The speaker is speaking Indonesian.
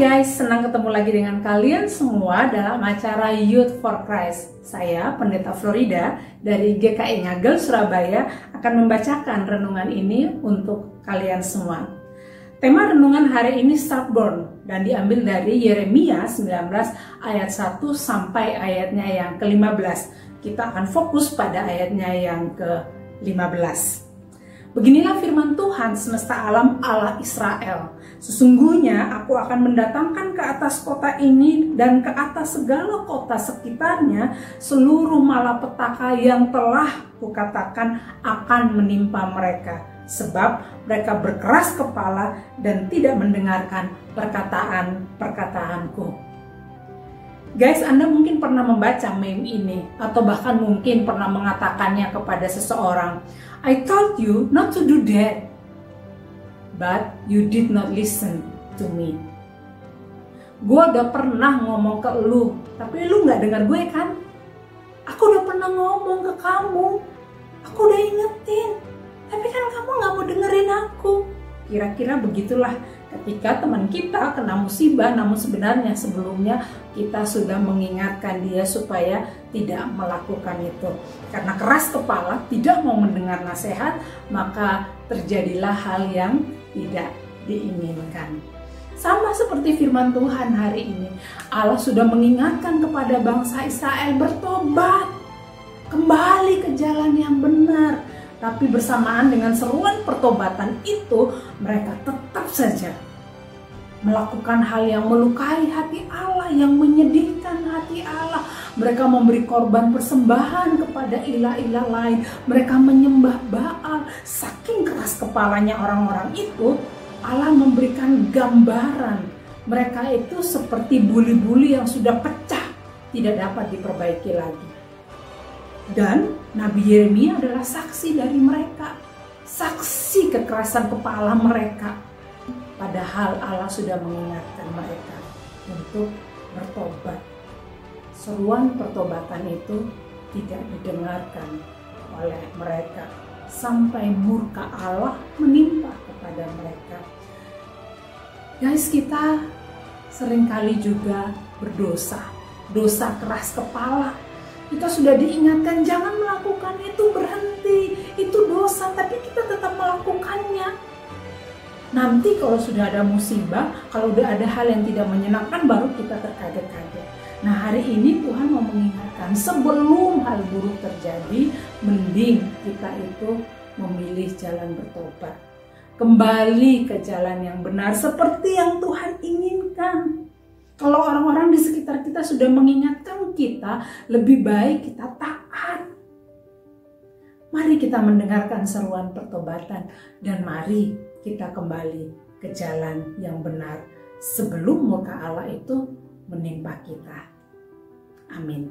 guys, senang ketemu lagi dengan kalian semua dalam acara Youth for Christ. Saya, Pendeta Florida dari GKI Ngagel Surabaya akan membacakan renungan ini untuk kalian semua. Tema renungan hari ini stubborn dan diambil dari Yeremia 19 ayat 1 sampai ayatnya yang ke-15. Kita akan fokus pada ayatnya yang ke-15. Beginilah firman Tuhan semesta alam Allah Israel. Sesungguhnya aku akan mendatangkan ke atas kota ini dan ke atas segala kota sekitarnya seluruh malapetaka yang telah kukatakan akan menimpa mereka. Sebab mereka berkeras kepala dan tidak mendengarkan perkataan-perkataanku. Guys, Anda mungkin pernah membaca meme ini atau bahkan mungkin pernah mengatakannya kepada seseorang. I told you not to do that, but you did not listen to me. Gue udah pernah ngomong ke lu, tapi lu nggak dengar gue kan? Aku udah pernah ngomong ke kamu, aku udah ingetin, tapi kan kamu nggak mau dengerin aku. Kira-kira begitulah ketika teman kita kena musibah, namun sebenarnya sebelumnya kita sudah mengingatkan dia supaya tidak melakukan itu. Karena keras kepala, tidak mau mendengar nasihat, maka terjadilah hal yang tidak diinginkan. Sama seperti firman Tuhan hari ini, Allah sudah mengingatkan kepada bangsa Israel bertobat, kembali ke jalan yang benar, tapi bersamaan dengan seruan pertobatan itu, mereka tetap saja melakukan hal yang melukai hati Allah, yang menyedihkan hati Allah. Mereka memberi korban persembahan kepada ilah-ilah lain. Mereka menyembah Baal. Saking keras kepalanya orang-orang itu, Allah memberikan gambaran. Mereka itu seperti buli-buli yang sudah pecah, tidak dapat diperbaiki lagi. Dan Nabi Yeremia adalah saksi dari mereka, saksi kekerasan kepala mereka. Padahal Allah sudah mengingatkan mereka untuk bertobat. Seruan pertobatan itu tidak didengarkan oleh mereka sampai murka Allah menimpa kepada mereka. Guys, kita sering kali juga berdosa, dosa keras kepala, kita sudah diingatkan jangan melakukan itu berhenti. Itu dosa tapi kita tetap melakukannya. Nanti kalau sudah ada musibah kalau sudah ada hal yang tidak menyenangkan baru kita terkaget-kaget. Nah hari ini Tuhan mau mengingatkan sebelum hal buruk terjadi mending kita itu memilih jalan bertobat. Kembali ke jalan yang benar seperti yang Tuhan inginkan. Kalau orang-orang di sekitar kita sudah mengingatkan kita, lebih baik kita taat. Mari kita mendengarkan seruan pertobatan dan mari kita kembali ke jalan yang benar sebelum murka Allah itu menimpa kita. Amin.